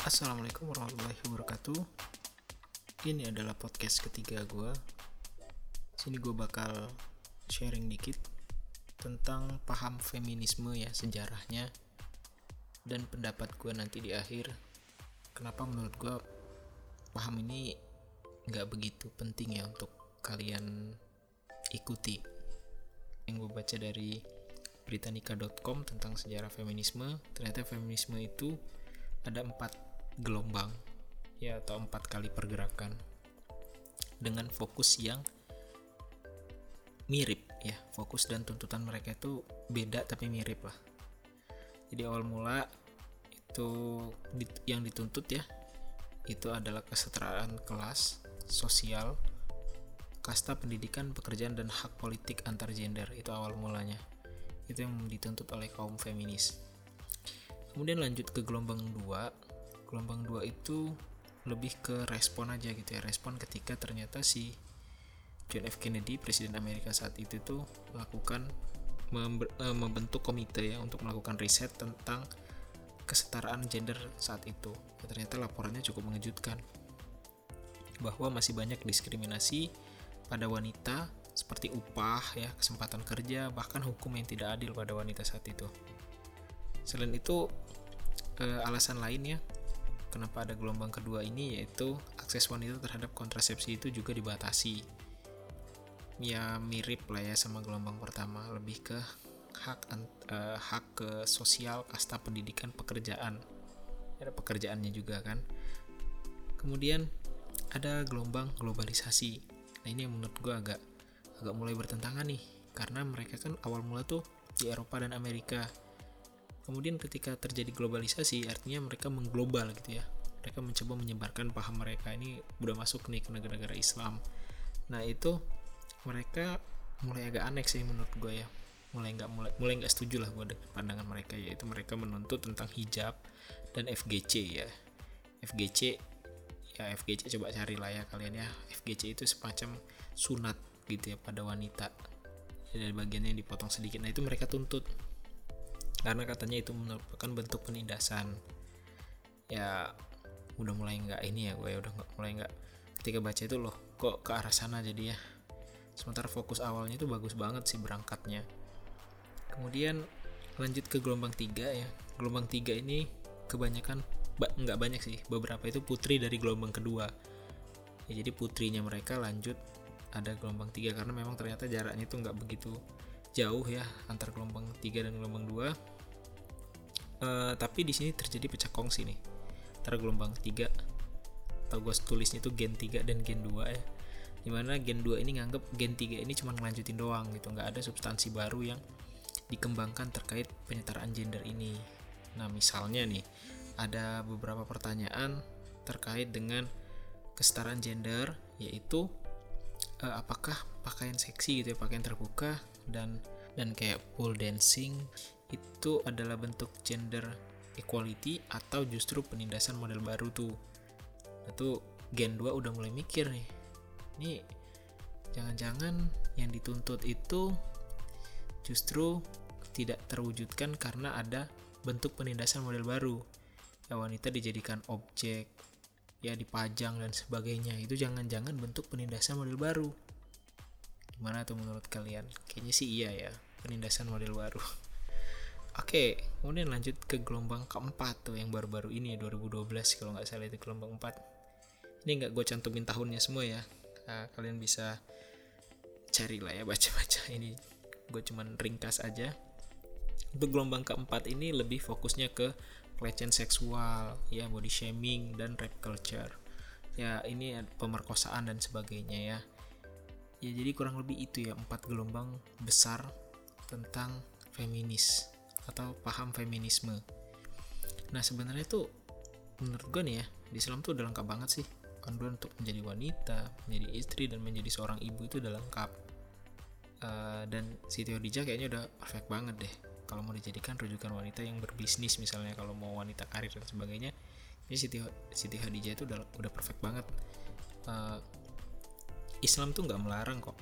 Assalamualaikum warahmatullahi wabarakatuh. Ini adalah podcast ketiga gue. Sini gue bakal sharing dikit tentang paham feminisme ya sejarahnya dan pendapat gue nanti di akhir. Kenapa menurut gue paham ini nggak begitu penting ya untuk kalian ikuti. Yang gue baca dari Britannica.com tentang sejarah feminisme, ternyata feminisme itu ada empat gelombang ya atau empat kali pergerakan dengan fokus yang mirip ya. Fokus dan tuntutan mereka itu beda tapi mirip lah. Jadi awal mula itu yang dituntut ya itu adalah kesetaraan kelas sosial kasta pendidikan pekerjaan dan hak politik antar gender. Itu awal mulanya. Itu yang dituntut oleh kaum feminis. Kemudian lanjut ke gelombang 2 gelombang 2 itu lebih ke respon aja gitu ya. Respon ketika ternyata si John F. Kennedy presiden Amerika saat itu tuh melakukan eh, membentuk komite ya untuk melakukan riset tentang kesetaraan gender saat itu. Ya, ternyata laporannya cukup mengejutkan bahwa masih banyak diskriminasi pada wanita seperti upah ya kesempatan kerja bahkan hukum yang tidak adil pada wanita saat itu. Selain itu eh, alasan lainnya kenapa ada gelombang kedua ini yaitu akses wanita terhadap kontrasepsi itu juga dibatasi. Ya mirip lah ya sama gelombang pertama lebih ke hak uh, hak ke sosial kasta pendidikan pekerjaan. Ada pekerjaannya juga kan. Kemudian ada gelombang globalisasi. Nah ini yang menurut gue agak agak mulai bertentangan nih karena mereka kan awal mula tuh di Eropa dan Amerika Kemudian ketika terjadi globalisasi artinya mereka mengglobal gitu ya. Mereka mencoba menyebarkan paham mereka ini udah masuk nih ke negara-negara Islam. Nah itu mereka mulai agak aneh sih menurut gue ya. Mulai nggak mulai mulai nggak setuju lah gue dengan pandangan mereka yaitu mereka menuntut tentang hijab dan FGC ya. FGC ya FGC coba cari lah ya kalian ya. FGC itu semacam sunat gitu ya pada wanita. Dari bagiannya yang dipotong sedikit. Nah itu mereka tuntut karena katanya itu merupakan bentuk penindasan. Ya udah mulai nggak ini ya gue ya udah nggak mulai nggak. Ketika baca itu loh kok ke arah sana jadi ya. Sementara fokus awalnya itu bagus banget sih berangkatnya. Kemudian lanjut ke gelombang tiga ya. Gelombang tiga ini kebanyakan nggak banyak sih. Beberapa itu putri dari gelombang kedua. Ya, jadi putrinya mereka lanjut ada gelombang tiga karena memang ternyata jaraknya itu nggak begitu jauh ya antar gelombang 3 dan gelombang 2 uh, eh, tapi di sini terjadi pecah kongsi nih antara gelombang 3 atau gue tulisnya itu gen 3 dan gen 2 ya. Di mana gen 2 ini nganggep gen 3 ini cuma ngelanjutin doang gitu nggak ada substansi baru yang dikembangkan terkait penyetaraan gender ini. Nah misalnya nih ada beberapa pertanyaan terkait dengan kesetaraan gender yaitu uh, apakah pakaian seksi gitu ya pakaian terbuka dan dan kayak pole dancing itu adalah bentuk gender equality atau justru penindasan model baru tuh. Itu Gen 2 udah mulai mikir nih ini jangan-jangan yang dituntut itu justru tidak terwujudkan karena ada bentuk penindasan model baru. Ya wanita dijadikan objek ya dipajang dan sebagainya. Itu jangan-jangan bentuk penindasan model baru Gimana tuh menurut kalian? Kayaknya sih iya ya, penindasan model baru. Oke, kemudian lanjut ke gelombang keempat tuh yang baru-baru ini ya 2012 kalau nggak salah itu gelombang 4. Ini nggak gue cantumin tahunnya semua ya. Nah, kalian bisa cari lah ya baca-baca ini. Gue cuman ringkas aja. Untuk gelombang keempat ini lebih fokusnya ke pelecehan seksual, ya body shaming dan rape culture. Ya ini pemerkosaan dan sebagainya ya ya jadi kurang lebih itu ya empat gelombang besar tentang feminis atau paham feminisme. Nah sebenarnya tuh menurut gue nih ya di Islam tuh udah lengkap banget sih. Panduan untuk menjadi wanita menjadi istri dan menjadi seorang ibu itu udah lengkap. Uh, dan Siti Khadijah kayaknya udah perfect banget deh. Kalau mau dijadikan rujukan wanita yang berbisnis misalnya kalau mau wanita karir dan sebagainya ini Siti Siti Khadijah itu udah udah perfect banget. Uh, Islam tuh nggak melarang kok.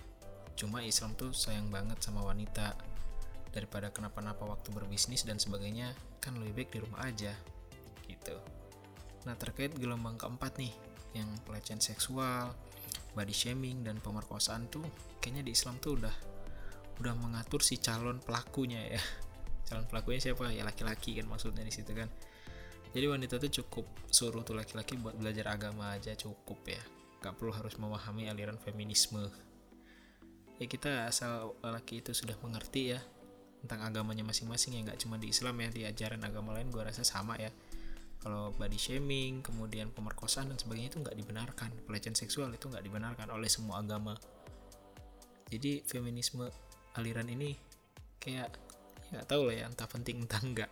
Cuma Islam tuh sayang banget sama wanita. Daripada kenapa-napa waktu berbisnis dan sebagainya kan lebih baik di rumah aja. Gitu. Nah terkait gelombang keempat nih yang pelecehan seksual body shaming dan pemerkosaan tuh kayaknya di Islam tuh udah udah mengatur si calon pelakunya ya. Calon pelakunya siapa? Ya laki-laki kan maksudnya di situ kan. Jadi wanita tuh cukup suruh tuh laki-laki buat belajar agama aja cukup ya gak perlu harus memahami aliran feminisme. Ya kita asal laki itu sudah mengerti ya tentang agamanya masing-masing ya nggak cuma di Islam ya di ajaran agama lain gua rasa sama ya. Kalau body shaming kemudian pemerkosaan dan sebagainya itu nggak dibenarkan. Pelecehan seksual itu nggak dibenarkan oleh semua agama. Jadi feminisme aliran ini kayak ya nggak tahu lah ya entah penting entah enggak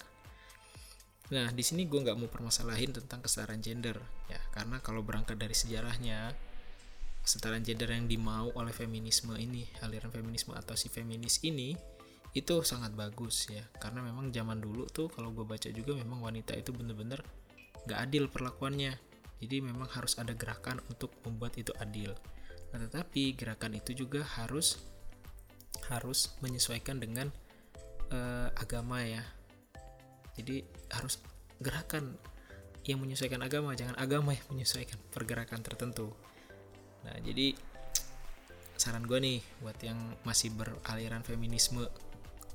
nah di sini gue nggak mau permasalahin tentang kesetaraan gender ya. Karena kalau berangkat dari sejarahnya kesetaraan gender yang dimau oleh feminisme ini aliran feminisme atau si feminis ini itu sangat bagus ya. Karena memang zaman dulu tuh kalau gue baca juga memang wanita itu bener-bener gak adil perlakuannya. Jadi memang harus ada gerakan untuk membuat itu adil. Nah tetapi gerakan itu juga harus harus menyesuaikan dengan uh, agama ya jadi harus gerakan yang menyesuaikan agama jangan agama yang menyesuaikan pergerakan tertentu. Nah jadi saran gue nih buat yang masih beraliran feminisme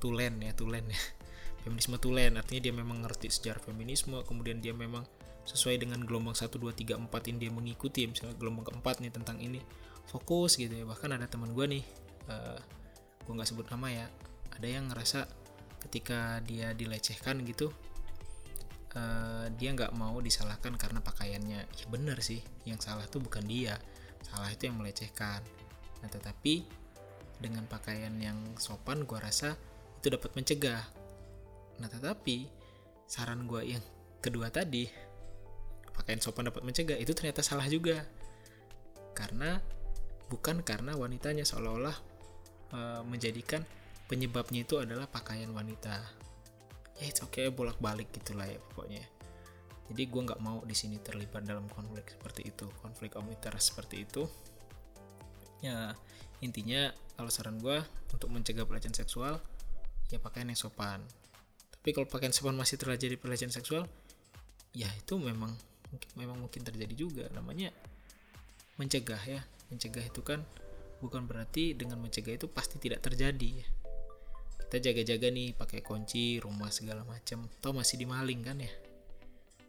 tulen ya tulen ya. Feminisme tulen artinya dia memang ngerti sejarah feminisme kemudian dia memang sesuai dengan gelombang 1, 2, 3, 4 ini dia mengikuti misalnya gelombang keempat nih tentang ini fokus gitu ya. Bahkan ada teman gue nih uh, eh, gue nggak sebut nama ya ada yang ngerasa ketika dia dilecehkan gitu uh, dia nggak mau disalahkan karena pakaiannya ya bener sih yang salah tuh bukan dia salah itu yang melecehkan nah tetapi dengan pakaian yang sopan gue rasa itu dapat mencegah. Nah, tetapi saran gue yang kedua tadi, pakaian sopan dapat mencegah, itu ternyata salah juga. Karena bukan karena wanitanya seolah-olah e, menjadikan penyebabnya itu adalah pakaian wanita. Ya, itu oke okay, bolak-balik gitulah ya pokoknya. Jadi gue nggak mau di sini terlibat dalam konflik seperti itu, konflik of interest seperti itu. Ya, intinya kalau saran gue untuk mencegah pelecehan seksual ya pakaian yang sopan tapi kalau pakaian sopan masih terjadi pelecehan seksual ya itu memang memang mungkin terjadi juga namanya mencegah ya mencegah itu kan bukan berarti dengan mencegah itu pasti tidak terjadi kita jaga-jaga nih pakai kunci rumah segala macam tau masih dimaling kan ya?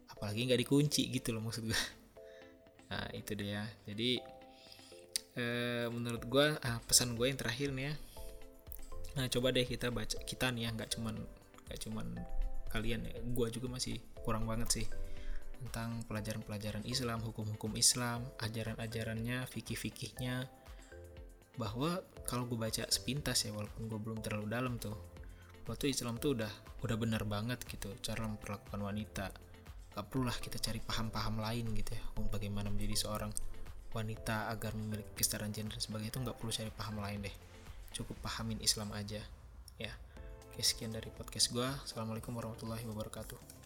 Apalagi nggak dikunci gitu loh maksud gue nah itu deh ya jadi eh, menurut gue ah, pesan gue yang terakhir nih ya. Nah coba deh kita baca kita nih ya nggak cuman nggak cuman kalian ya gue juga masih kurang banget sih tentang pelajaran-pelajaran Islam hukum-hukum Islam ajaran-ajarannya fikih-fikihnya bahwa kalau gue baca sepintas ya walaupun gue belum terlalu dalam tuh waktu Islam tuh udah udah benar banget gitu cara memperlakukan wanita. Gak perlu lah kita cari paham-paham lain gitu ya untuk bagaimana menjadi seorang wanita agar memiliki kesetaraan gender dan sebagainya itu nggak perlu cari paham lain deh. Cukup pahamin Islam aja ya. Oke sekian dari podcast gue assalamualaikum warahmatullahi wabarakatuh